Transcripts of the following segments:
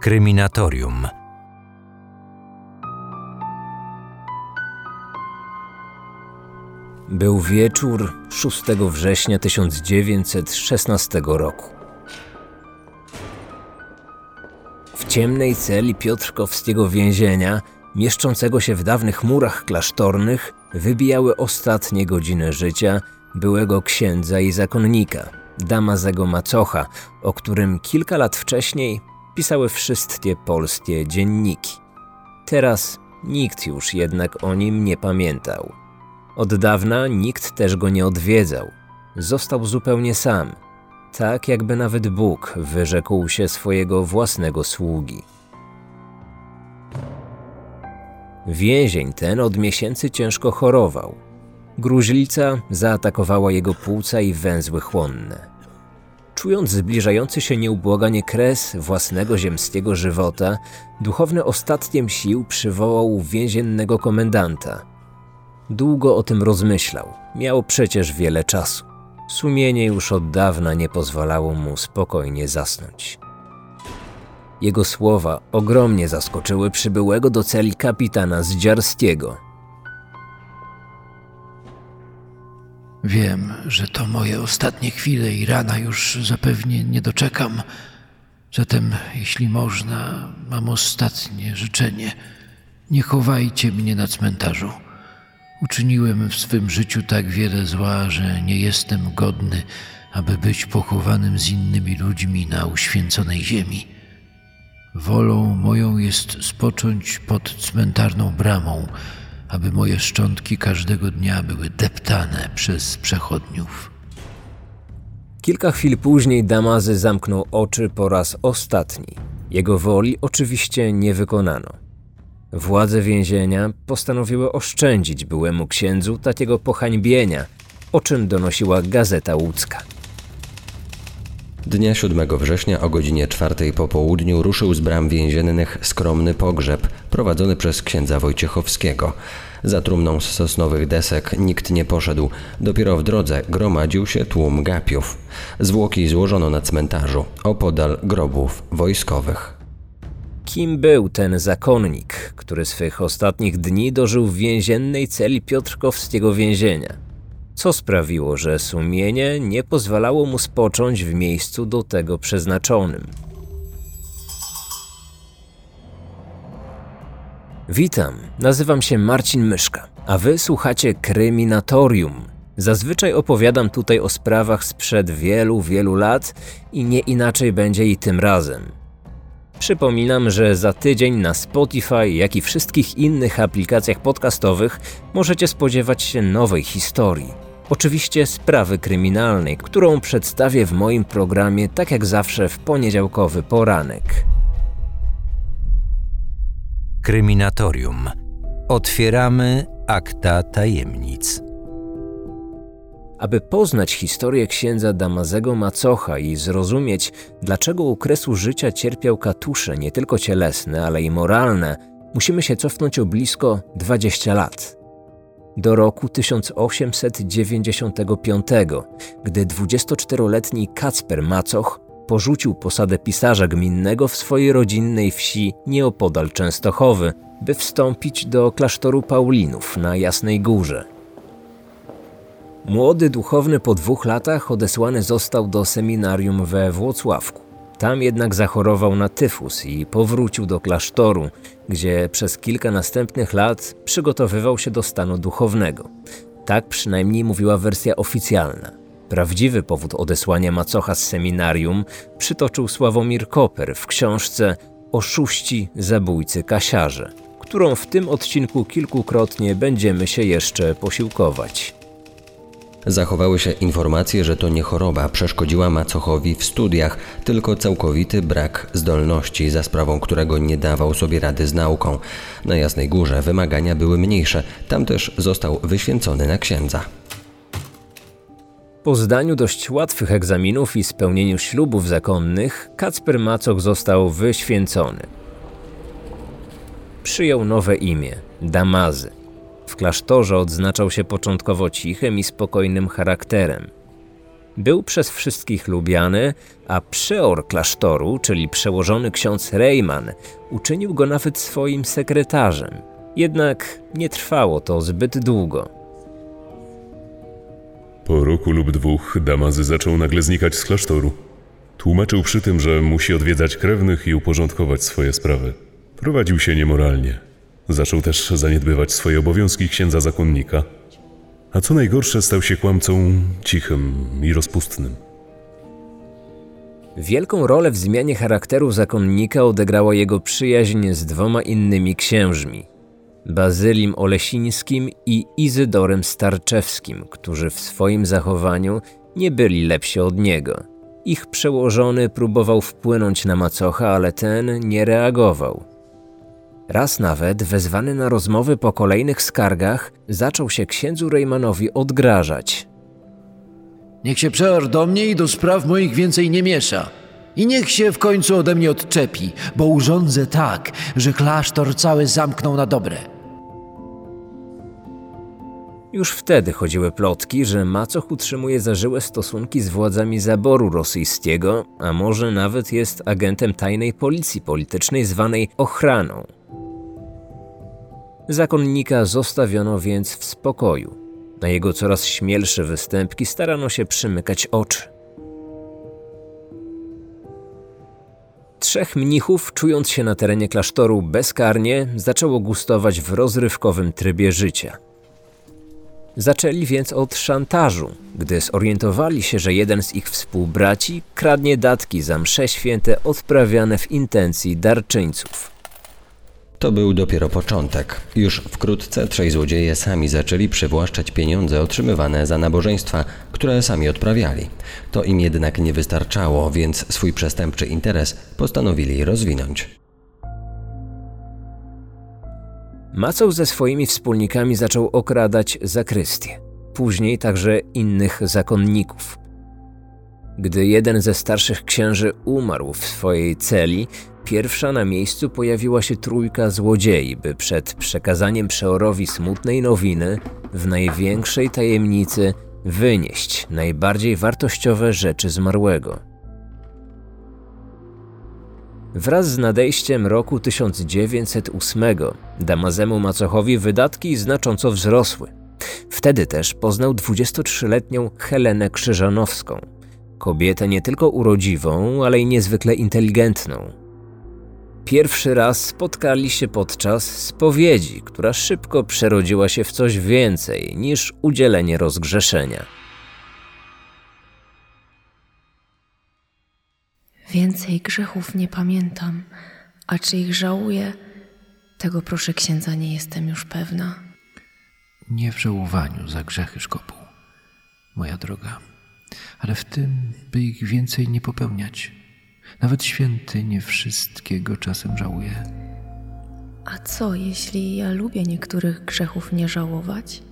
Kryminatorium. Był wieczór 6 września 1916 roku. W ciemnej celi Piotrkowskiego więzienia, mieszczącego się w dawnych murach klasztornych, wybijały ostatnie godziny życia byłego księdza i zakonnika, Damazego Macocha, o którym kilka lat wcześniej pisały wszystkie polskie dzienniki. Teraz nikt już jednak o nim nie pamiętał. Od dawna nikt też go nie odwiedzał. Został zupełnie sam, tak jakby nawet Bóg wyrzekł się swojego własnego sługi. Więzień ten od miesięcy ciężko chorował. Gruźlica zaatakowała jego płuca i węzły chłonne. Czując zbliżający się nieubłaganie kres własnego ziemskiego żywota, duchowny ostatkiem sił przywołał więziennego komendanta. Długo o tym rozmyślał, miał przecież wiele czasu. Sumienie już od dawna nie pozwalało mu spokojnie zasnąć. Jego słowa ogromnie zaskoczyły przybyłego do celi kapitana Zdziarskiego. Wiem, że to moje ostatnie chwile i rana już zapewnie nie doczekam. Zatem, jeśli można, mam ostatnie życzenie. Nie chowajcie mnie na cmentarzu. Uczyniłem w swym życiu tak wiele zła, że nie jestem godny, aby być pochowanym z innymi ludźmi na uświęconej ziemi. Wolą moją jest spocząć pod cmentarną bramą, aby moje szczątki każdego dnia były deptane przez przechodniów. Kilka chwil później Damazy zamknął oczy po raz ostatni. Jego woli oczywiście nie wykonano. Władze więzienia postanowiły oszczędzić byłemu księdzu takiego pohańbienia, o czym donosiła Gazeta Łódzka. Dnia 7 września o godzinie 4 po południu ruszył z bram więziennych skromny pogrzeb prowadzony przez księdza Wojciechowskiego. Za trumną z sosnowych desek nikt nie poszedł. Dopiero w drodze gromadził się tłum gapiów. Zwłoki złożono na cmentarzu, opodal grobów wojskowych. Kim był ten zakonnik, który swych ostatnich dni dożył w więziennej celi Piotrkowskiego więzienia? Co sprawiło, że sumienie nie pozwalało mu spocząć w miejscu do tego przeznaczonym. Witam, nazywam się Marcin Myszka, a wy słuchacie Kryminatorium. Zazwyczaj opowiadam tutaj o sprawach sprzed wielu, wielu lat i nie inaczej będzie i tym razem. Przypominam, że za tydzień na Spotify, jak i wszystkich innych aplikacjach podcastowych możecie spodziewać się nowej historii Oczywiście sprawy kryminalnej, którą przedstawię w moim programie tak jak zawsze w poniedziałkowy poranek. Kryminatorium. Otwieramy akta tajemnic. Aby poznać historię księdza Damazego Macocha i zrozumieć, dlaczego u kresu życia cierpiał katusze nie tylko cielesne, ale i moralne, musimy się cofnąć o blisko 20 lat do roku 1895, gdy 24-letni Kacper Macoch porzucił posadę pisarza gminnego w swojej rodzinnej wsi nieopodal Częstochowy, by wstąpić do klasztoru Paulinów na Jasnej Górze. Młody duchowny po dwóch latach odesłany został do seminarium we Włocławku. Tam jednak zachorował na tyfus i powrócił do klasztoru, gdzie przez kilka następnych lat przygotowywał się do stanu duchownego. Tak przynajmniej mówiła wersja oficjalna. Prawdziwy powód odesłania macocha z seminarium przytoczył Sławomir Koper w książce Oszuści, zabójcy, kasiarze, którą w tym odcinku kilkukrotnie będziemy się jeszcze posiłkować. Zachowały się informacje, że to nie choroba przeszkodziła Macochowi w studiach, tylko całkowity brak zdolności, za sprawą którego nie dawał sobie rady z nauką. Na Jasnej Górze wymagania były mniejsze, tam też został wyświęcony na księdza. Po zdaniu dość łatwych egzaminów i spełnieniu ślubów zakonnych, Kacper Macoch został wyświęcony. Przyjął nowe imię Damazy. W klasztorze odznaczał się początkowo cichym i spokojnym charakterem. Był przez wszystkich lubiany, a przeor klasztoru, czyli przełożony ksiądz Rejman, uczynił go nawet swoim sekretarzem. Jednak nie trwało to zbyt długo. Po roku lub dwóch Damazy zaczął nagle znikać z klasztoru. Tłumaczył przy tym, że musi odwiedzać krewnych i uporządkować swoje sprawy. Prowadził się niemoralnie. Zaczął też zaniedbywać swoje obowiązki księdza zakonnika. A co najgorsze, stał się kłamcą cichym i rozpustnym. Wielką rolę w zmianie charakteru zakonnika odegrała jego przyjaźń z dwoma innymi księżmi Bazylim Olesińskim i Izydorem Starczewskim, którzy w swoim zachowaniu nie byli lepsi od niego. Ich przełożony próbował wpłynąć na macocha, ale ten nie reagował. Raz nawet, wezwany na rozmowy po kolejnych skargach, zaczął się księdzu Rejmanowi odgrażać. Niech się przeor do mnie i do spraw moich więcej nie miesza. I niech się w końcu ode mnie odczepi, bo urządzę tak, że klasztor cały zamknął na dobre. Już wtedy chodziły plotki, że Macoch utrzymuje zażyłe stosunki z władzami zaboru rosyjskiego, a może nawet jest agentem tajnej policji politycznej zwanej ochraną. Zakonnika zostawiono więc w spokoju. Na jego coraz śmielsze występki starano się przymykać oczy. Trzech mnichów, czując się na terenie klasztoru bezkarnie, zaczęło gustować w rozrywkowym trybie życia. Zaczęli więc od szantażu, gdy zorientowali się, że jeden z ich współbraci kradnie datki za msze święte odprawiane w intencji darczyńców. To był dopiero początek. Już wkrótce trzej złodzieje sami zaczęli przywłaszczać pieniądze otrzymywane za nabożeństwa, które sami odprawiali. To im jednak nie wystarczało, więc swój przestępczy interes postanowili rozwinąć. Macoł ze swoimi wspólnikami zaczął okradać zakrystię, później także innych zakonników. Gdy jeden ze starszych księży umarł w swojej celi, pierwsza na miejscu pojawiła się trójka złodziei, by przed przekazaniem przeorowi smutnej nowiny w największej tajemnicy wynieść najbardziej wartościowe rzeczy zmarłego. Wraz z nadejściem roku 1908 Damazemu Macochowi wydatki znacząco wzrosły. Wtedy też poznał 23-letnią Helenę Krzyżanowską, kobietę nie tylko urodziwą, ale i niezwykle inteligentną. Pierwszy raz spotkali się podczas spowiedzi, która szybko przerodziła się w coś więcej niż udzielenie rozgrzeszenia. Więcej grzechów nie pamiętam, a czy ich żałuję, tego proszę księdza nie jestem już pewna. Nie w żałowaniu za grzechy szkopu, moja droga, ale w tym, by ich więcej nie popełniać. Nawet święty nie wszystkiego czasem żałuje. A co, jeśli ja lubię niektórych grzechów nie żałować?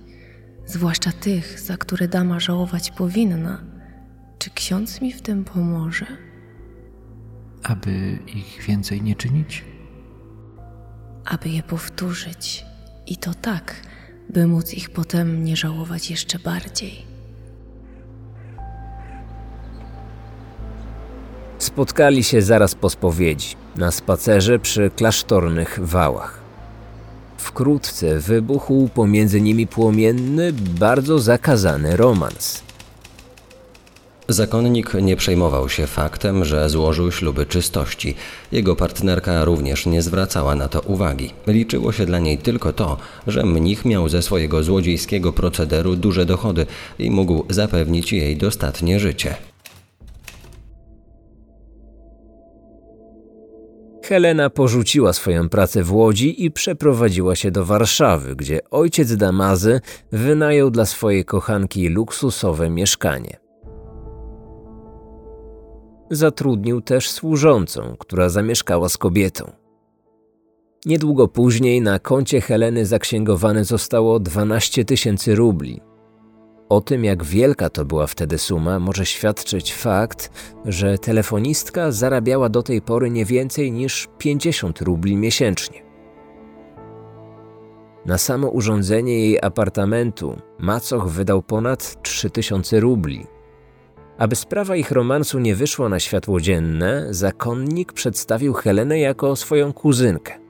Zwłaszcza tych, za które dama żałować powinna. Czy ksiądz mi w tym pomoże? Aby ich więcej nie czynić? Aby je powtórzyć. I to tak, by móc ich potem nie żałować jeszcze bardziej. Spotkali się zaraz po spowiedzi, na spacerze przy klasztornych wałach. Wkrótce wybuchł pomiędzy nimi płomienny, bardzo zakazany romans. Zakonnik nie przejmował się faktem, że złożył śluby czystości. Jego partnerka również nie zwracała na to uwagi. Liczyło się dla niej tylko to, że mnich miał ze swojego złodziejskiego procederu duże dochody i mógł zapewnić jej dostatnie życie. Helena porzuciła swoją pracę w Łodzi i przeprowadziła się do Warszawy, gdzie ojciec Damazy wynajął dla swojej kochanki luksusowe mieszkanie. Zatrudnił też służącą, która zamieszkała z kobietą. Niedługo później na koncie Heleny zaksięgowane zostało 12 tysięcy rubli, o tym, jak wielka to była wtedy suma, może świadczyć fakt, że telefonistka zarabiała do tej pory nie więcej niż 50 rubli miesięcznie. Na samo urządzenie jej apartamentu Macoch wydał ponad 3000 rubli. Aby sprawa ich romansu nie wyszła na światło dzienne, zakonnik przedstawił Helenę jako swoją kuzynkę.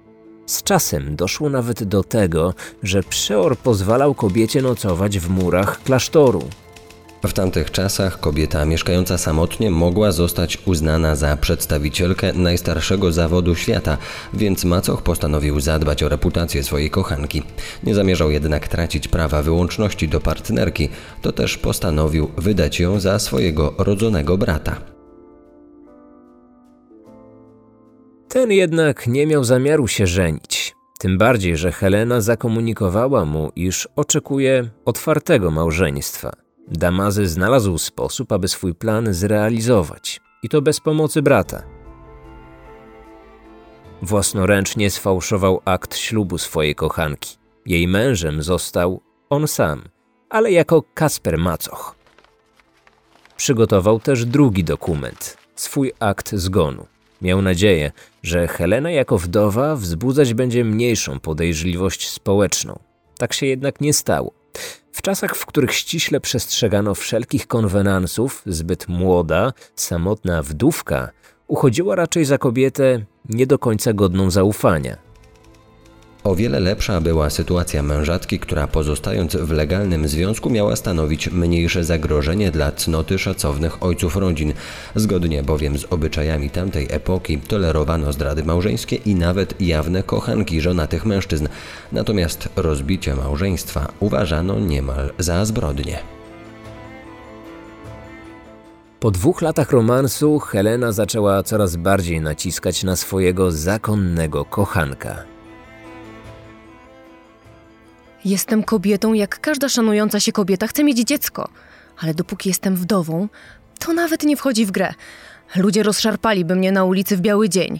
Z czasem doszło nawet do tego, że przeor pozwalał kobiecie nocować w murach klasztoru. W tamtych czasach kobieta mieszkająca samotnie mogła zostać uznana za przedstawicielkę najstarszego zawodu świata, więc macoch postanowił zadbać o reputację swojej kochanki. Nie zamierzał jednak tracić prawa wyłączności do partnerki, to też postanowił wydać ją za swojego rodzonego brata. Ten jednak nie miał zamiaru się żenić. Tym bardziej, że Helena zakomunikowała mu, iż oczekuje otwartego małżeństwa. Damazy znalazł sposób, aby swój plan zrealizować, i to bez pomocy brata. Własnoręcznie sfałszował akt ślubu swojej kochanki. Jej mężem został on sam, ale jako Kasper Macoch. Przygotował też drugi dokument, swój akt zgonu. Miał nadzieję, że Helena jako wdowa wzbudzać będzie mniejszą podejrzliwość społeczną. Tak się jednak nie stało. W czasach, w których ściśle przestrzegano wszelkich konwenansów, zbyt młoda, samotna wdówka uchodziła raczej za kobietę nie do końca godną zaufania. O wiele lepsza była sytuacja mężatki, która pozostając w legalnym związku miała stanowić mniejsze zagrożenie dla cnoty szacownych ojców rodzin. Zgodnie bowiem z obyczajami tamtej epoki tolerowano zdrady małżeńskie i nawet jawne kochanki żonatych mężczyzn. Natomiast rozbicie małżeństwa uważano niemal za zbrodnię. Po dwóch latach romansu Helena zaczęła coraz bardziej naciskać na swojego zakonnego kochanka. Jestem kobietą, jak każda szanująca się kobieta chce mieć dziecko. Ale dopóki jestem wdową, to nawet nie wchodzi w grę. Ludzie rozszarpaliby mnie na ulicy w biały dzień.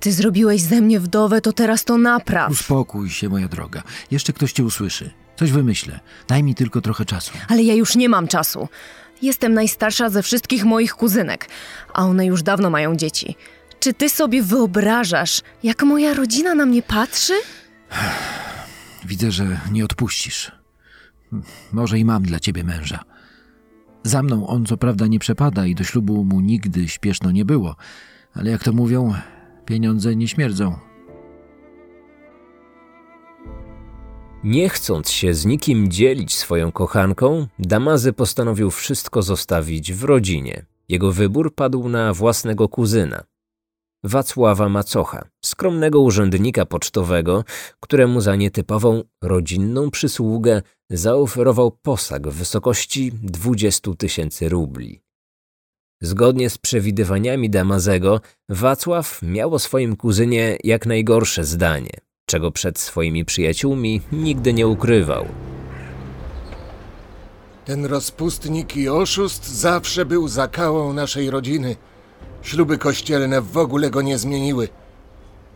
Ty zrobiłeś ze mnie wdowę, to teraz to napraw. Uspokój się, moja droga. Jeszcze ktoś cię usłyszy. Coś wymyślę. Daj mi tylko trochę czasu. Ale ja już nie mam czasu. Jestem najstarsza ze wszystkich moich kuzynek, a one już dawno mają dzieci. Czy ty sobie wyobrażasz, jak moja rodzina na mnie patrzy? Widzę, że nie odpuścisz. Może i mam dla ciebie męża. Za mną on co prawda nie przepada i do ślubu mu nigdy śpieszno nie było, ale jak to mówią, pieniądze nie śmierdzą. Nie chcąc się z nikim dzielić swoją kochanką, Damazy postanowił wszystko zostawić w rodzinie. Jego wybór padł na własnego kuzyna, Wacława Macocha, skromnego urzędnika pocztowego, któremu za nietypową rodzinną przysługę zaoferował posag w wysokości 20 tysięcy rubli. Zgodnie z przewidywaniami Damazego, Wacław miał o swoim kuzynie jak najgorsze zdanie, czego przed swoimi przyjaciółmi nigdy nie ukrywał. Ten rozpustnik i oszust zawsze był zakałą naszej rodziny – Śluby kościelne w ogóle go nie zmieniły.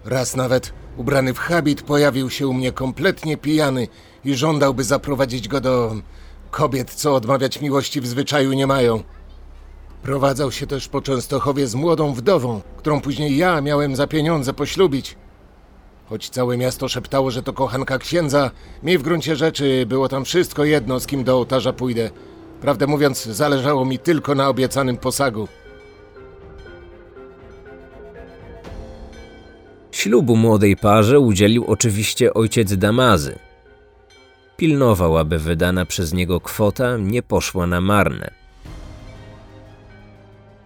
Raz nawet, ubrany w habit, pojawił się u mnie kompletnie pijany i żądałby zaprowadzić go do kobiet, co odmawiać miłości w zwyczaju nie mają. Prowadzał się też po Częstochowie z młodą wdową, którą później ja miałem za pieniądze poślubić. Choć całe miasto szeptało, że to kochanka księdza, mi w gruncie rzeczy było tam wszystko jedno, z kim do ołtarza pójdę. Prawdę mówiąc, zależało mi tylko na obiecanym posagu. Ślubu młodej parze udzielił oczywiście ojciec Damazy. Pilnował, aby wydana przez niego kwota nie poszła na marne.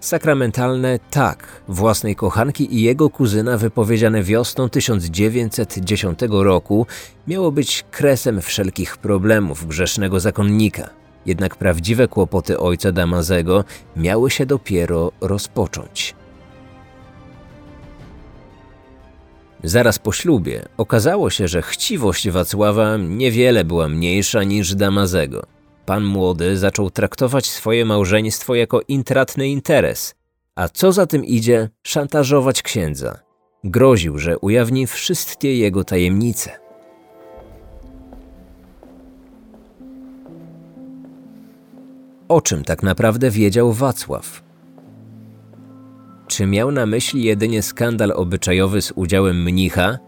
Sakramentalne tak własnej kochanki i jego kuzyna wypowiedziane wiosną 1910 roku miało być kresem wszelkich problemów grzesznego zakonnika. Jednak prawdziwe kłopoty ojca Damazego miały się dopiero rozpocząć. Zaraz po ślubie okazało się, że chciwość Wacława niewiele była mniejsza niż Damazego. Pan młody zaczął traktować swoje małżeństwo jako intratny interes, a co za tym idzie, szantażować księdza. Groził, że ujawni wszystkie jego tajemnice. O czym tak naprawdę wiedział Wacław? Czy miał na myśli jedynie skandal obyczajowy z udziałem mnicha?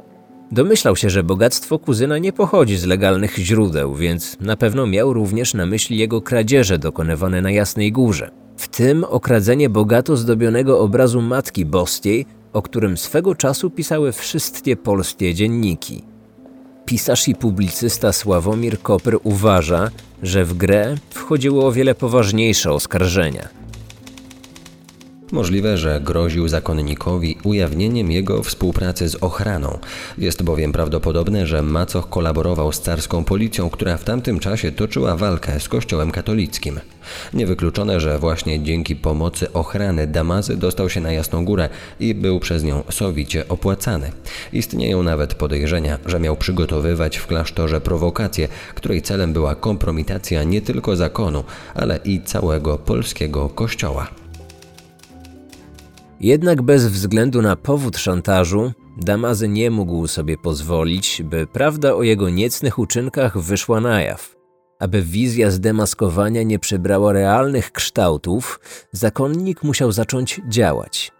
Domyślał się, że bogactwo kuzyna nie pochodzi z legalnych źródeł, więc na pewno miał również na myśli jego kradzieże dokonywane na Jasnej Górze. w tym okradzenie bogato zdobionego obrazu Matki Boskiej, o którym swego czasu pisały wszystkie polskie dzienniki. Pisarz i publicysta Sławomir Koper uważa, że w grę wchodziło o wiele poważniejsze oskarżenia – Możliwe, że groził zakonnikowi ujawnieniem jego współpracy z ochraną. Jest bowiem prawdopodobne, że Macoch kolaborował z carską policją, która w tamtym czasie toczyła walkę z kościołem katolickim. Niewykluczone, że właśnie dzięki pomocy ochrany Damazy dostał się na Jasną Górę i był przez nią sowicie opłacany. Istnieją nawet podejrzenia, że miał przygotowywać w klasztorze prowokację, której celem była kompromitacja nie tylko zakonu, ale i całego polskiego kościoła. Jednak bez względu na powód szantażu, Damazy nie mógł sobie pozwolić, by prawda o jego niecnych uczynkach wyszła na jaw. Aby wizja zdemaskowania nie przybrała realnych kształtów, zakonnik musiał zacząć działać.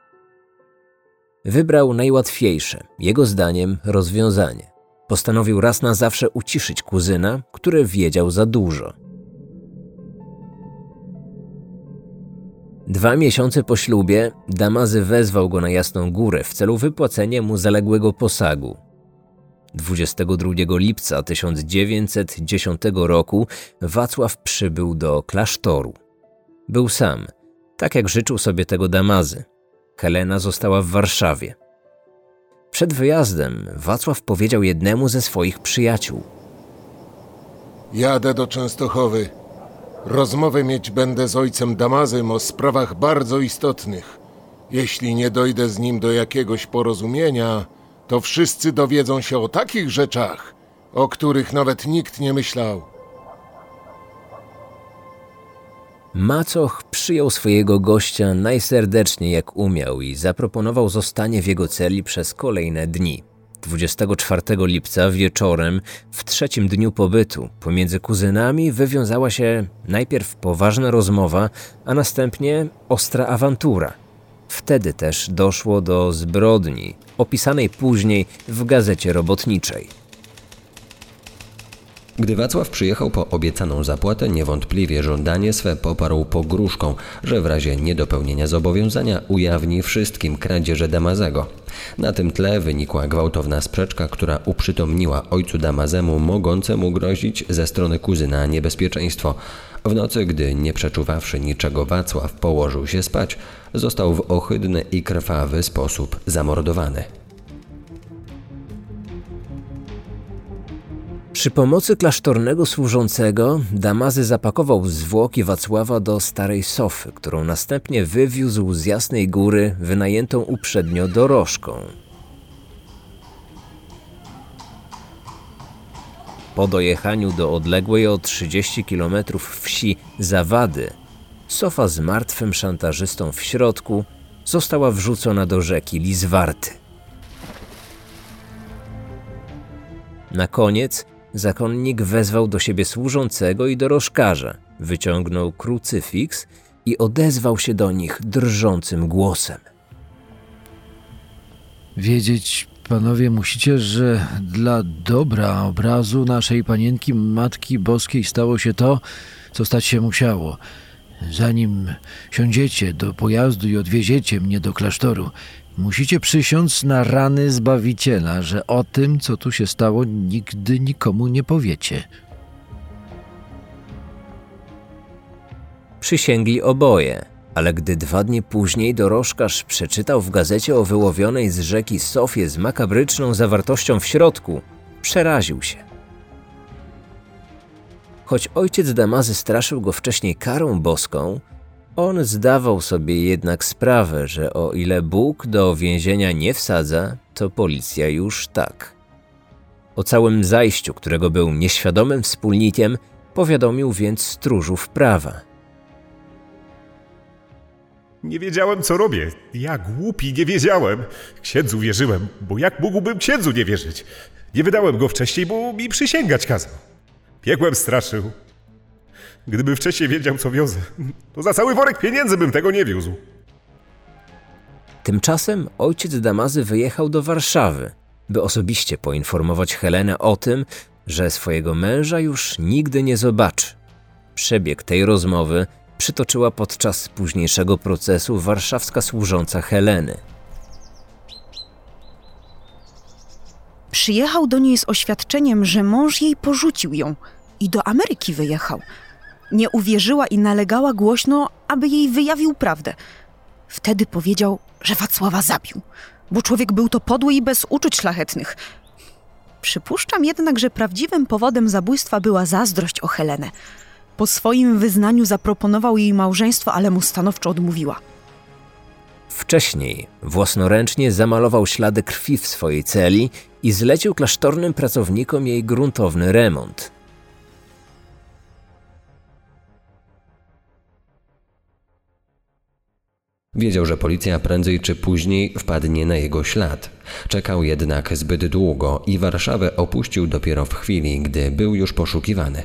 Wybrał najłatwiejsze, jego zdaniem, rozwiązanie. Postanowił raz na zawsze uciszyć kuzyna, który wiedział za dużo. Dwa miesiące po ślubie Damazy wezwał go na Jasną Górę w celu wypłacenia mu zaległego posagu. 22 lipca 1910 roku Wacław przybył do klasztoru. Był sam, tak jak życzył sobie tego Damazy. Helena została w Warszawie. Przed wyjazdem Wacław powiedział jednemu ze swoich przyjaciół: Jadę do Częstochowy. Rozmowę mieć będę z ojcem Damazem o sprawach bardzo istotnych. Jeśli nie dojdę z nim do jakiegoś porozumienia, to wszyscy dowiedzą się o takich rzeczach, o których nawet nikt nie myślał. Macoch przyjął swojego gościa najserdeczniej jak umiał i zaproponował zostanie w jego celi przez kolejne dni. 24 lipca wieczorem, w trzecim dniu pobytu, pomiędzy kuzynami wywiązała się najpierw poważna rozmowa, a następnie ostra awantura. Wtedy też doszło do zbrodni, opisanej później w gazecie robotniczej. Gdy Wacław przyjechał po obiecaną zapłatę, niewątpliwie żądanie swe poparł pogróżką, że w razie niedopełnienia zobowiązania ujawni wszystkim kradzieże Damazego. Na tym tle wynikła gwałtowna sprzeczka, która uprzytomniła ojcu Damazemu mogącemu grozić ze strony kuzyna niebezpieczeństwo. W nocy, gdy nie przeczuwawszy niczego Wacław położył się spać, został w ohydny i krwawy sposób zamordowany. Przy pomocy klasztornego służącego Damazy zapakował zwłoki Wacława do starej sofy, którą następnie wywiózł z Jasnej Góry wynajętą uprzednio dorożką. Po dojechaniu do odległej o 30 km wsi Zawady, sofa z martwym szantażystą w środku została wrzucona do rzeki Lizwarty. Na koniec Zakonnik wezwał do siebie służącego i dorożkarza, wyciągnął krucyfiks i odezwał się do nich drżącym głosem. Wiedzieć, panowie, musicie, że dla dobra obrazu naszej panienki Matki Boskiej stało się to, co stać się musiało. Zanim siądziecie do pojazdu i odwieziecie mnie do klasztoru, Musicie przysiąc na rany Zbawiciela, że o tym, co tu się stało, nigdy nikomu nie powiecie. Przysięgli oboje, ale gdy dwa dni później dorożkarz przeczytał w gazecie o wyłowionej z rzeki Sofie z makabryczną zawartością w środku, przeraził się. Choć ojciec Damazy straszył go wcześniej karą boską, on zdawał sobie jednak sprawę, że o ile Bóg do więzienia nie wsadza, to policja już tak. O całym zajściu, którego był nieświadomym wspólnikiem, powiadomił więc stróżów prawa. Nie wiedziałem, co robię. Ja głupi nie wiedziałem. Księdzu wierzyłem, bo jak mógłbym księdzu nie wierzyć? Nie wydałem go wcześniej, bo mi przysięgać kazał. Biegłem straszył. Gdybym wcześniej wiedział, co wiozę, to za cały worek pieniędzy bym tego nie wiózł. Tymczasem ojciec Damazy wyjechał do Warszawy, by osobiście poinformować Helenę o tym, że swojego męża już nigdy nie zobaczy. Przebieg tej rozmowy przytoczyła podczas późniejszego procesu warszawska służąca Heleny. Przyjechał do niej z oświadczeniem, że mąż jej porzucił ją i do Ameryki wyjechał. Nie uwierzyła i nalegała głośno, aby jej wyjawił prawdę. Wtedy powiedział, że Wacława zabił, bo człowiek był to podły i bez uczuć szlachetnych. Przypuszczam jednak, że prawdziwym powodem zabójstwa była zazdrość o Helenę. Po swoim wyznaniu zaproponował jej małżeństwo, ale mu stanowczo odmówiła. Wcześniej własnoręcznie zamalował ślady krwi w swojej celi i zlecił klasztornym pracownikom jej gruntowny remont. Wiedział, że policja prędzej czy później wpadnie na jego ślad. Czekał jednak zbyt długo i Warszawę opuścił dopiero w chwili, gdy był już poszukiwany.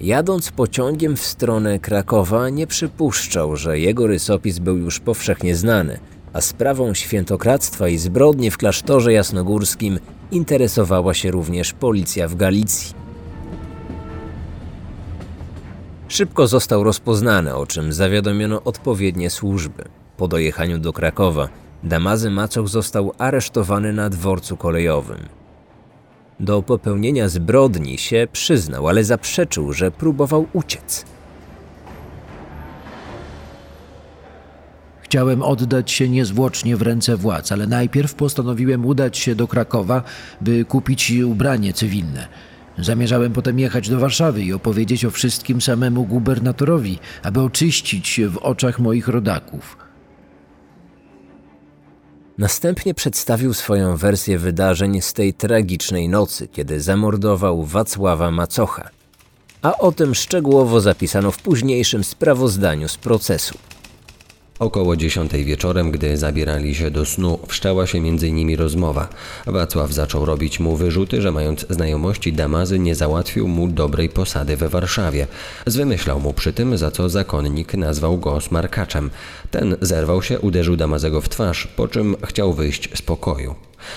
Jadąc pociągiem w stronę Krakowa, nie przypuszczał, że jego rysopis był już powszechnie znany, a sprawą świętokradztwa i zbrodni w klasztorze jasnogórskim interesowała się również policja w Galicji. Szybko został rozpoznany, o czym zawiadomiono odpowiednie służby. Po dojechaniu do Krakowa, Damazy Macoch został aresztowany na dworcu kolejowym. Do popełnienia zbrodni się przyznał, ale zaprzeczył, że próbował uciec. Chciałem oddać się niezwłocznie w ręce władz, ale najpierw postanowiłem udać się do Krakowa, by kupić ubranie cywilne. Zamierzałem potem jechać do Warszawy i opowiedzieć o wszystkim samemu gubernatorowi, aby oczyścić się w oczach moich rodaków. Następnie przedstawił swoją wersję wydarzeń z tej tragicznej nocy, kiedy zamordował Wacława Macocha. A o tym szczegółowo zapisano w późniejszym sprawozdaniu z procesu. Około dziesiątej wieczorem, gdy zabierali się do snu, wszczęła się między nimi rozmowa. Wacław zaczął robić mu wyrzuty, że mając znajomości Damazy nie załatwił mu dobrej posady we Warszawie. Zwymyślał mu przy tym, za co zakonnik nazwał go smarkaczem. Ten zerwał się, uderzył Damazego w twarz, po czym chciał wyjść z pokoju.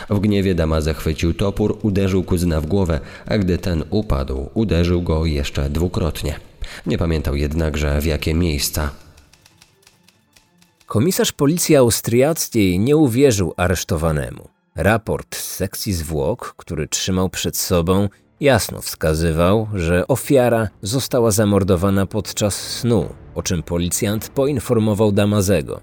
W gniewie Damazę chwycił topór, uderzył kuzyna w głowę, a gdy ten upadł, uderzył go jeszcze dwukrotnie. Nie pamiętał jednakże w jakie miejsca. Komisarz policji austriackiej nie uwierzył aresztowanemu. Raport z sekcji zwłok, który trzymał przed sobą, jasno wskazywał, że ofiara została zamordowana podczas snu, o czym policjant poinformował Damazego.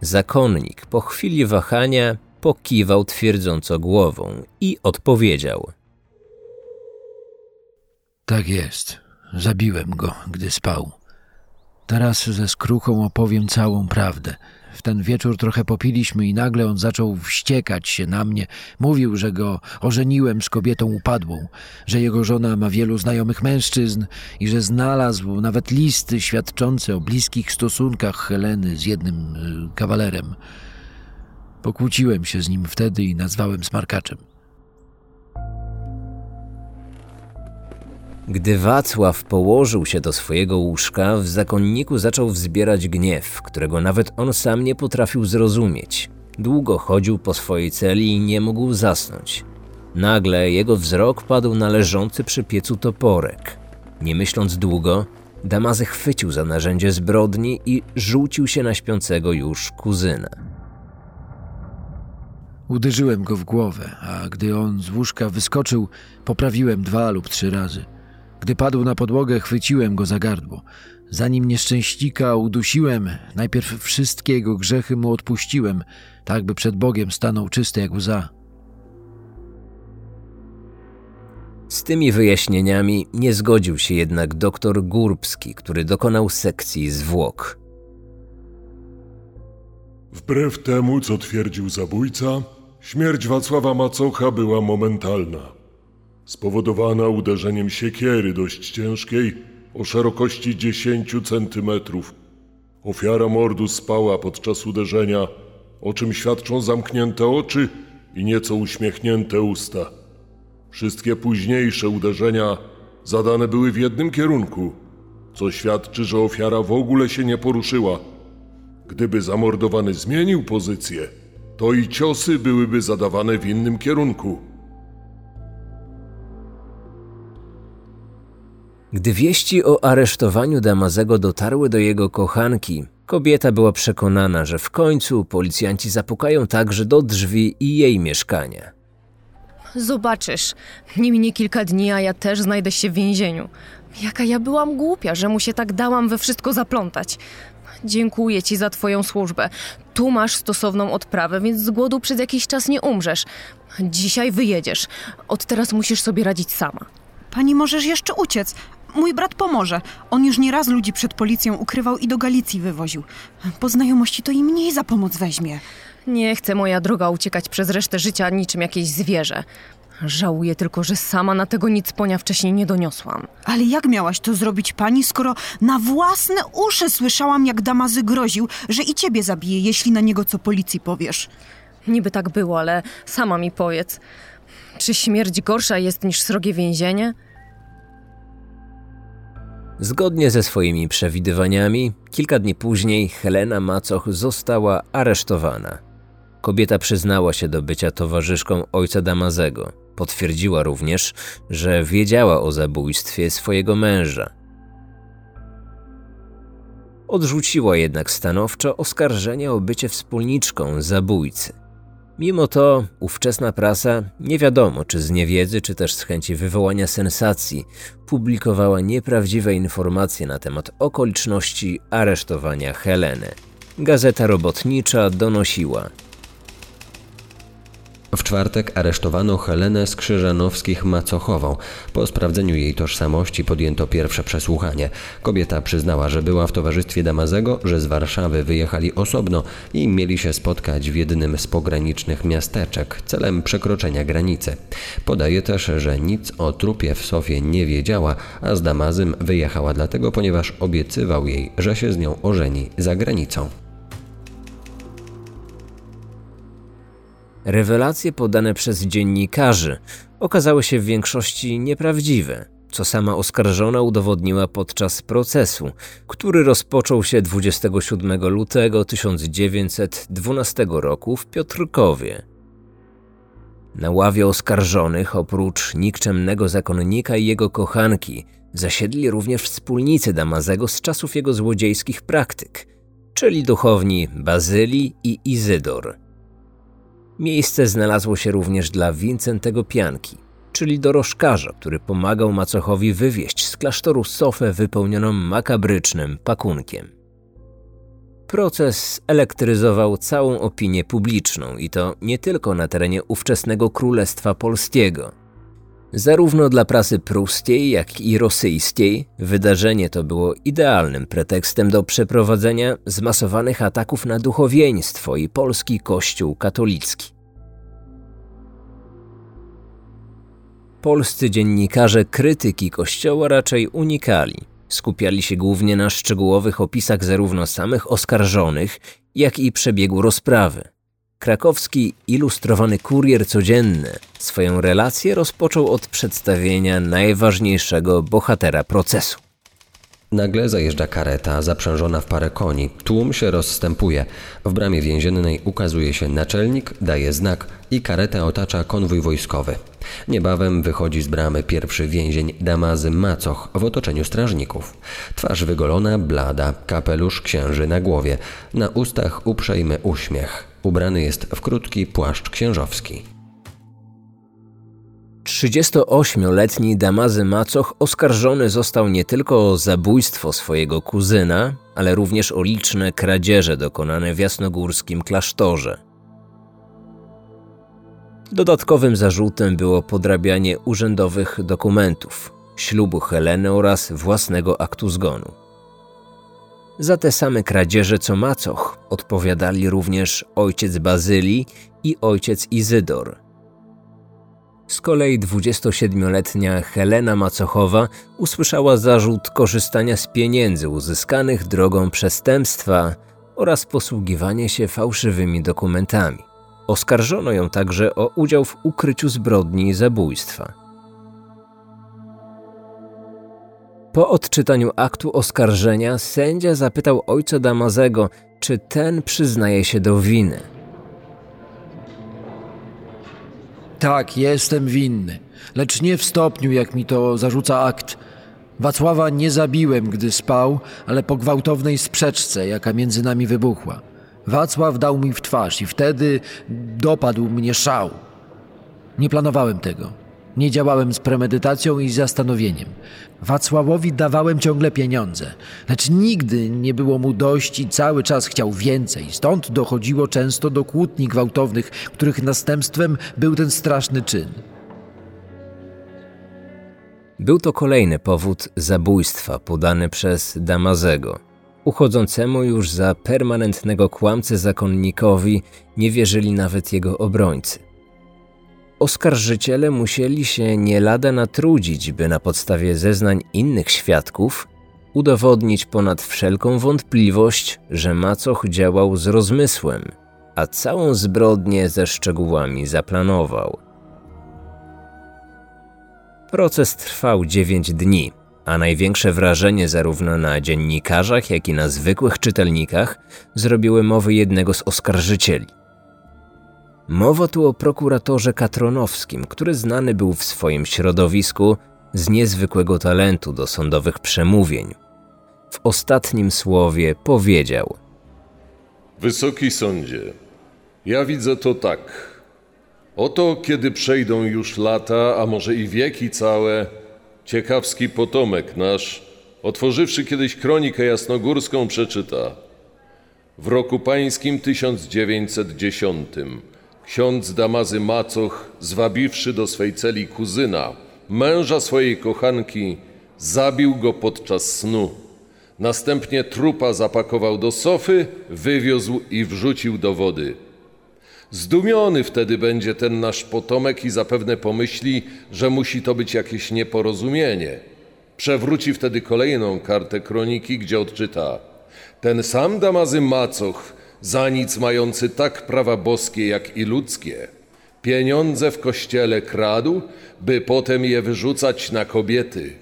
Zakonnik po chwili wahania pokiwał twierdząco głową i odpowiedział. Tak jest. Zabiłem go, gdy spał. Teraz ze skruchą opowiem całą prawdę. W ten wieczór trochę popiliśmy i nagle on zaczął wściekać się na mnie. Mówił, że go ożeniłem z kobietą upadłą, że jego żona ma wielu znajomych mężczyzn i że znalazł nawet listy świadczące o bliskich stosunkach Heleny z jednym y, kawalerem. Pokłóciłem się z nim wtedy i nazwałem smarkaczem. Gdy Wacław położył się do swojego łóżka, w zakonniku zaczął wzbierać gniew, którego nawet on sam nie potrafił zrozumieć. Długo chodził po swojej celi i nie mógł zasnąć. Nagle jego wzrok padł na leżący przy piecu toporek. Nie myśląc długo, Damazy chwycił za narzędzie zbrodni i rzucił się na śpiącego już kuzyna. Uderzyłem go w głowę, a gdy on z łóżka wyskoczył, poprawiłem dwa lub trzy razy. Gdy padł na podłogę, chwyciłem go za gardło. Zanim nieszczęśnika udusiłem, najpierw wszystkie jego grzechy mu odpuściłem, tak by przed Bogiem stanął czysty jak łza. Z tymi wyjaśnieniami nie zgodził się jednak doktor Górbski, który dokonał sekcji zwłok. Wbrew temu, co twierdził zabójca, śmierć Wacława Macocha była momentalna. Spowodowana uderzeniem siekiery dość ciężkiej o szerokości 10 centymetrów. Ofiara mordu spała podczas uderzenia, o czym świadczą zamknięte oczy i nieco uśmiechnięte usta. Wszystkie późniejsze uderzenia zadane były w jednym kierunku, co świadczy, że ofiara w ogóle się nie poruszyła. Gdyby zamordowany zmienił pozycję, to i ciosy byłyby zadawane w innym kierunku. Gdy wieści o aresztowaniu Damazego dotarły do jego kochanki, kobieta była przekonana, że w końcu policjanci zapukają także do drzwi i jej mieszkania. Zobaczysz, nie minie kilka dni, a ja też znajdę się w więzieniu. Jaka ja byłam głupia, że mu się tak dałam we wszystko zaplątać. Dziękuję ci za twoją służbę. Tu masz stosowną odprawę, więc z głodu przez jakiś czas nie umrzesz. Dzisiaj wyjedziesz. Od teraz musisz sobie radzić sama. Pani możesz jeszcze uciec. Mój brat pomoże. On już nieraz ludzi przed policją ukrywał i do Galicji wywoził. Po znajomości to i mniej za pomoc weźmie. Nie chcę, moja droga, uciekać przez resztę życia niczym jakieś zwierzę. Żałuję tylko, że sama na tego nic ponia wcześniej nie doniosłam. Ale jak miałaś to zrobić pani, skoro na własne uszy słyszałam, jak Damazy groził, że i ciebie zabije, jeśli na niego co policji powiesz? Niby tak było, ale sama mi powiedz. Czy śmierć gorsza jest niż srogie więzienie? Zgodnie ze swoimi przewidywaniami, kilka dni później Helena Macoch została aresztowana. Kobieta przyznała się do bycia towarzyszką ojca Damazego. Potwierdziła również, że wiedziała o zabójstwie swojego męża. Odrzuciła jednak stanowczo oskarżenie o bycie wspólniczką zabójcy. Mimo to ówczesna prasa, nie wiadomo czy z niewiedzy, czy też z chęci wywołania sensacji, publikowała nieprawdziwe informacje na temat okoliczności aresztowania Heleny. Gazeta robotnicza donosiła, w czwartek aresztowano Helenę Skrzyżanowskich-Macochową. Po sprawdzeniu jej tożsamości podjęto pierwsze przesłuchanie. Kobieta przyznała, że była w towarzystwie Damazego, że z Warszawy wyjechali osobno i mieli się spotkać w jednym z pogranicznych miasteczek celem przekroczenia granicy. Podaje też, że nic o trupie w Sofie nie wiedziała, a z Damazym wyjechała dlatego, ponieważ obiecywał jej, że się z nią ożeni za granicą. Rewelacje podane przez dziennikarzy okazały się w większości nieprawdziwe, co sama oskarżona udowodniła podczas procesu, który rozpoczął się 27 lutego 1912 roku w Piotrkowie. Na ławie oskarżonych, oprócz nikczemnego zakonnika i jego kochanki, zasiedli również wspólnicy Damazego z czasów jego złodziejskich praktyk, czyli duchowni Bazylii i Izydor – Miejsce znalazło się również dla Wincentego Pianki, czyli dorożkarza, który pomagał macochowi wywieźć z klasztoru sofę wypełnioną makabrycznym pakunkiem. Proces elektryzował całą opinię publiczną i to nie tylko na terenie ówczesnego Królestwa Polskiego. Zarówno dla prasy pruskiej, jak i rosyjskiej wydarzenie to było idealnym pretekstem do przeprowadzenia zmasowanych ataków na duchowieństwo i polski kościół katolicki. Polscy dziennikarze krytyki kościoła raczej unikali. Skupiali się głównie na szczegółowych opisach zarówno samych oskarżonych, jak i przebiegu rozprawy. Krakowski ilustrowany kurier codzienny swoją relację rozpoczął od przedstawienia najważniejszego bohatera procesu. Nagle zajeżdża kareta zaprzężona w parę koni. Tłum się rozstępuje. W bramie więziennej ukazuje się naczelnik, daje znak i karetę otacza konwój wojskowy. Niebawem wychodzi z bramy pierwszy więzień Damazy Macoch w otoczeniu strażników. Twarz wygolona, blada, kapelusz księży na głowie, na ustach uprzejmy uśmiech. Ubrany jest w krótki płaszcz księżowski. 38-letni Damazy Macoch oskarżony został nie tylko o zabójstwo swojego kuzyna, ale również o liczne kradzieże dokonane w jasnogórskim klasztorze. Dodatkowym zarzutem było podrabianie urzędowych dokumentów, ślubu Heleny oraz własnego aktu zgonu. Za te same kradzieże co Macoch odpowiadali również ojciec Bazylii i ojciec Izydor – z kolei 27-letnia Helena Macochowa usłyszała zarzut korzystania z pieniędzy uzyskanych drogą przestępstwa oraz posługiwanie się fałszywymi dokumentami. Oskarżono ją także o udział w ukryciu zbrodni i zabójstwa. Po odczytaniu aktu oskarżenia sędzia zapytał ojca Damazego, czy ten przyznaje się do winy. Tak, jestem winny, lecz nie w stopniu, jak mi to zarzuca akt. Wacława nie zabiłem, gdy spał, ale po gwałtownej sprzeczce, jaka między nami wybuchła. Wacław dał mi w twarz i wtedy dopadł mnie szał. Nie planowałem tego. Nie działałem z premedytacją i zastanowieniem. Wacławowi dawałem ciągle pieniądze, lecz nigdy nie było mu dość i cały czas chciał więcej. Stąd dochodziło często do kłótni gwałtownych, których następstwem był ten straszny czyn. Był to kolejny powód zabójstwa podany przez Damazego. Uchodzącemu już za permanentnego kłamcę zakonnikowi nie wierzyli nawet jego obrońcy. Oskarżyciele musieli się nie lada natrudzić, by na podstawie zeznań innych świadków udowodnić ponad wszelką wątpliwość, że Macoch działał z rozmysłem, a całą zbrodnię ze szczegółami zaplanował. Proces trwał 9 dni, a największe wrażenie zarówno na dziennikarzach, jak i na zwykłych czytelnikach zrobiły mowy jednego z oskarżycieli. Mowa tu o prokuratorze Katronowskim, który znany był w swoim środowisku z niezwykłego talentu do sądowych przemówień. W ostatnim słowie powiedział: Wysoki sądzie, ja widzę to tak. Oto kiedy przejdą już lata, a może i wieki całe, ciekawski potomek nasz, otworzywszy kiedyś kronikę jasnogórską, przeczyta. W roku pańskim 1910 ksiądz Damazy Macoch, zwabiwszy do swej celi kuzyna, męża swojej kochanki, zabił go podczas snu. Następnie trupa zapakował do sofy, wywiózł i wrzucił do wody. Zdumiony wtedy będzie ten nasz potomek i zapewne pomyśli, że musi to być jakieś nieporozumienie. Przewróci wtedy kolejną kartę kroniki, gdzie odczyta: Ten sam Damazy Macoch, za nic mający tak prawa boskie jak i ludzkie, pieniądze w kościele kradł, by potem je wyrzucać na kobiety.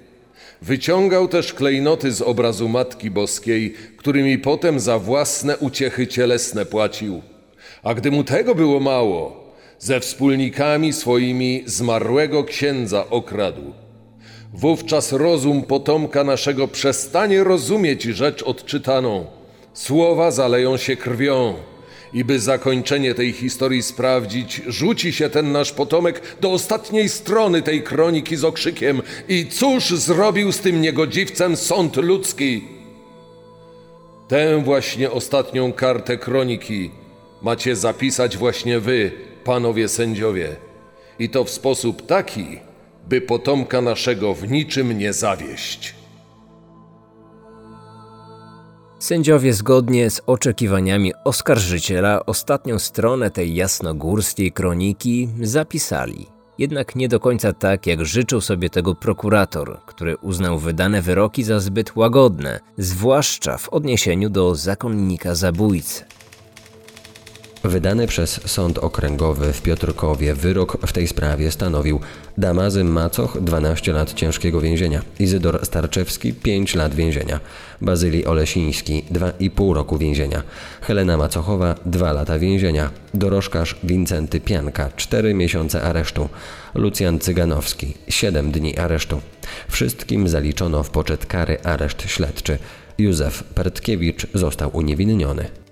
Wyciągał też klejnoty z obrazu Matki Boskiej, którymi potem za własne uciechy cielesne płacił. A gdy mu tego było mało, ze wspólnikami swoimi zmarłego księdza okradł. Wówczas rozum potomka naszego przestanie rozumieć rzecz odczytaną. Słowa zaleją się krwią. I by zakończenie tej historii sprawdzić, rzuci się ten nasz potomek do ostatniej strony tej kroniki z okrzykiem I cóż zrobił z tym niegodziwcem sąd ludzki? Tę właśnie ostatnią kartę kroniki macie zapisać właśnie wy, panowie sędziowie. I to w sposób taki, by potomka naszego w niczym nie zawieść. Sędziowie zgodnie z oczekiwaniami oskarżyciela ostatnią stronę tej jasnogórskiej kroniki zapisali. Jednak nie do końca tak, jak życzył sobie tego prokurator, który uznał wydane wyroki za zbyt łagodne, zwłaszcza w odniesieniu do zakonnika zabójcy. Wydany przez Sąd Okręgowy w Piotrkowie wyrok w tej sprawie stanowił Damazy Macoch 12 lat ciężkiego więzienia, Izydor Starczewski 5 lat więzienia, Bazylii Olesiński 2,5 roku więzienia, Helena Macochowa 2 lata więzienia, dorożkarz Wincenty Pianka 4 miesiące aresztu, Lucjan Cyganowski 7 dni aresztu. Wszystkim zaliczono w poczet kary areszt śledczy. Józef Pertkiewicz został uniewinniony.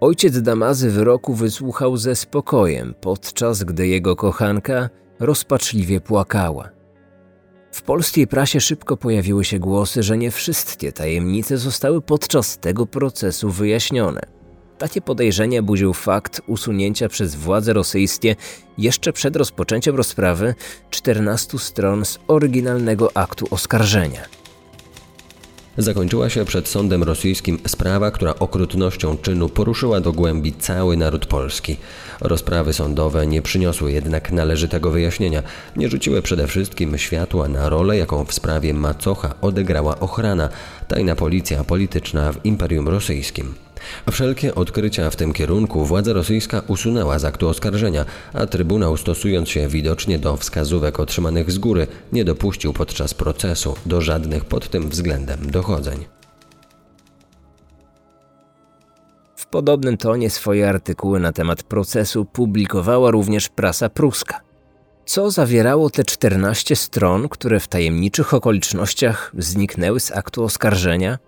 Ojciec Damazy wyroku wysłuchał ze spokojem, podczas gdy jego kochanka rozpaczliwie płakała. W polskiej prasie szybko pojawiły się głosy, że nie wszystkie tajemnice zostały podczas tego procesu wyjaśnione. Takie podejrzenia budził fakt usunięcia przez władze rosyjskie jeszcze przed rozpoczęciem rozprawy 14 stron z oryginalnego aktu oskarżenia. Zakończyła się przed sądem rosyjskim sprawa, która okrutnością czynu poruszyła do głębi cały naród polski. Rozprawy sądowe nie przyniosły jednak należytego wyjaśnienia. Nie rzuciły przede wszystkim światła na rolę, jaką w sprawie Macocha odegrała ochrana, tajna policja polityczna w Imperium Rosyjskim. Wszelkie odkrycia w tym kierunku władza rosyjska usunęła z aktu oskarżenia, a Trybunał, stosując się widocznie do wskazówek otrzymanych z góry, nie dopuścił podczas procesu do żadnych pod tym względem dochodzeń. W podobnym tonie swoje artykuły na temat procesu publikowała również prasa pruska. Co zawierało te 14 stron, które w tajemniczych okolicznościach zniknęły z aktu oskarżenia?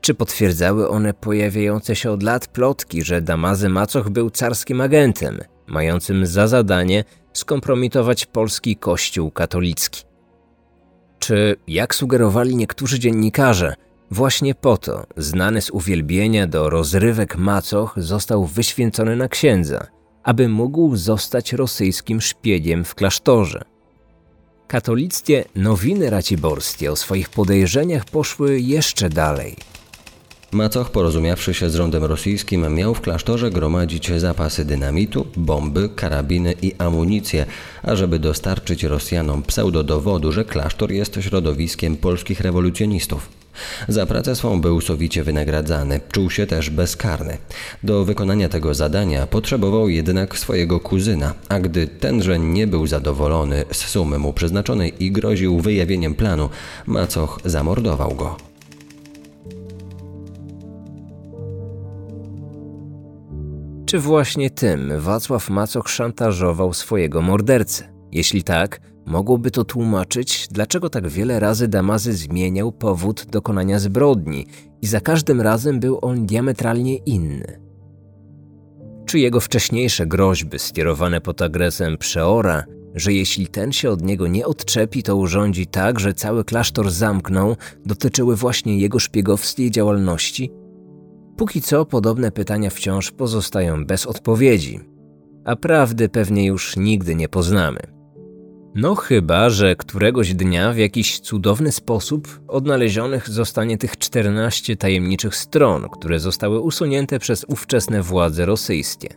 Czy potwierdzały one pojawiające się od lat plotki, że Damazy Macoch był carskim agentem, mającym za zadanie skompromitować polski kościół katolicki? Czy, jak sugerowali niektórzy dziennikarze, właśnie po to znany z uwielbienia do rozrywek Macoch został wyświęcony na księdza, aby mógł zostać rosyjskim szpiegiem w klasztorze? Katolickie nowiny raciborskie o swoich podejrzeniach poszły jeszcze dalej. Macoch, porozumiawszy się z rządem rosyjskim, miał w klasztorze gromadzić zapasy dynamitu, bomby, karabiny i amunicję, ażeby dostarczyć Rosjanom pseudodowodu, że klasztor jest środowiskiem polskich rewolucjonistów. Za pracę swą był sowicie wynagradzany, czuł się też bezkarny. Do wykonania tego zadania potrzebował jednak swojego kuzyna, a gdy tenże nie był zadowolony z sumy mu przeznaczonej i groził wyjawieniem planu, Macoch zamordował go. Czy właśnie tym Wacław Macoch szantażował swojego mordercę? Jeśli tak, mogłoby to tłumaczyć, dlaczego tak wiele razy Damazy zmieniał powód dokonania zbrodni i za każdym razem był on diametralnie inny. Czy jego wcześniejsze groźby skierowane pod agresem Przeora, że jeśli ten się od niego nie odczepi, to urządzi tak, że cały klasztor zamkną, dotyczyły właśnie jego szpiegowskiej działalności? Póki co podobne pytania wciąż pozostają bez odpowiedzi, a prawdy pewnie już nigdy nie poznamy. No chyba, że któregoś dnia w jakiś cudowny sposób odnalezionych zostanie tych 14 tajemniczych stron, które zostały usunięte przez ówczesne władze rosyjskie.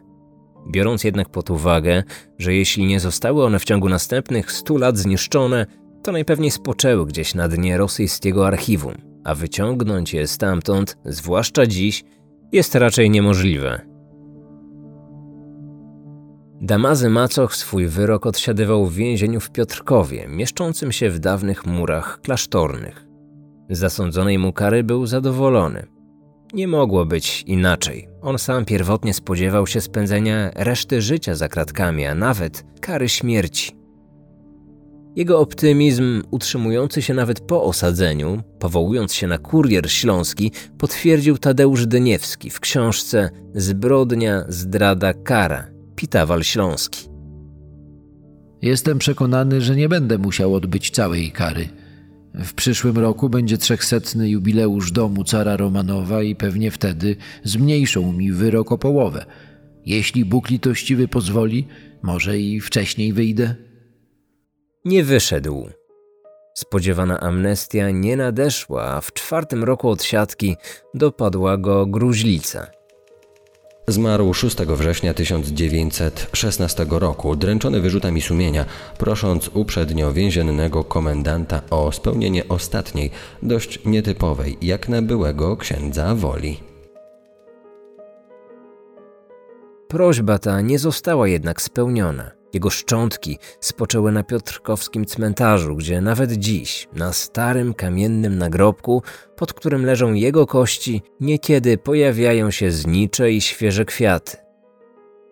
Biorąc jednak pod uwagę, że jeśli nie zostały one w ciągu następnych 100 lat zniszczone, to najpewniej spoczęły gdzieś na dnie rosyjskiego archiwum, a wyciągnąć je stamtąd, zwłaszcza dziś, jest raczej niemożliwe. Damazy Macoch swój wyrok odsiadywał w więzieniu w Piotrkowie, mieszczącym się w dawnych murach klasztornych. Zasądzonej mu kary był zadowolony. Nie mogło być inaczej. On sam pierwotnie spodziewał się spędzenia reszty życia za kratkami, a nawet kary śmierci. Jego optymizm, utrzymujący się nawet po osadzeniu, powołując się na kurier śląski, potwierdził Tadeusz Dyniewski w książce Zbrodnia, zdrada, kara Pitawal Śląski. Jestem przekonany, że nie będę musiał odbyć całej kary. W przyszłym roku będzie trzechsetny jubileusz domu cara Romanowa i pewnie wtedy zmniejszą mi wyrok o połowę. Jeśli Bóg litościwy pozwoli, może i wcześniej wyjdę. Nie wyszedł. Spodziewana amnestia nie nadeszła, a w czwartym roku odsiadki dopadła go gruźlica. Zmarł 6 września 1916 roku, dręczony wyrzutami sumienia, prosząc uprzednio więziennego komendanta o spełnienie ostatniej, dość nietypowej, jak na byłego księdza woli. Prośba ta nie została jednak spełniona. Jego szczątki spoczęły na Piotrkowskim cmentarzu, gdzie nawet dziś, na starym kamiennym nagrobku, pod którym leżą jego kości, niekiedy pojawiają się znicze i świeże kwiaty.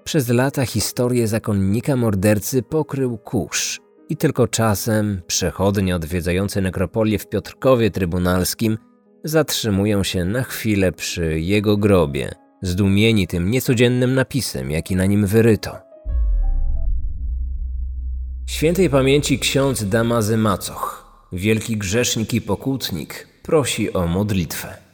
Przez lata historię zakonnika mordercy pokrył kurz i tylko czasem przechodnie odwiedzające nekropolię w Piotrkowie Trybunalskim zatrzymują się na chwilę przy jego grobie, zdumieni tym niecodziennym napisem, jaki na nim wyryto. Świętej pamięci ksiądz Damazy Macoch, wielki grzesznik i pokutnik, prosi o modlitwę.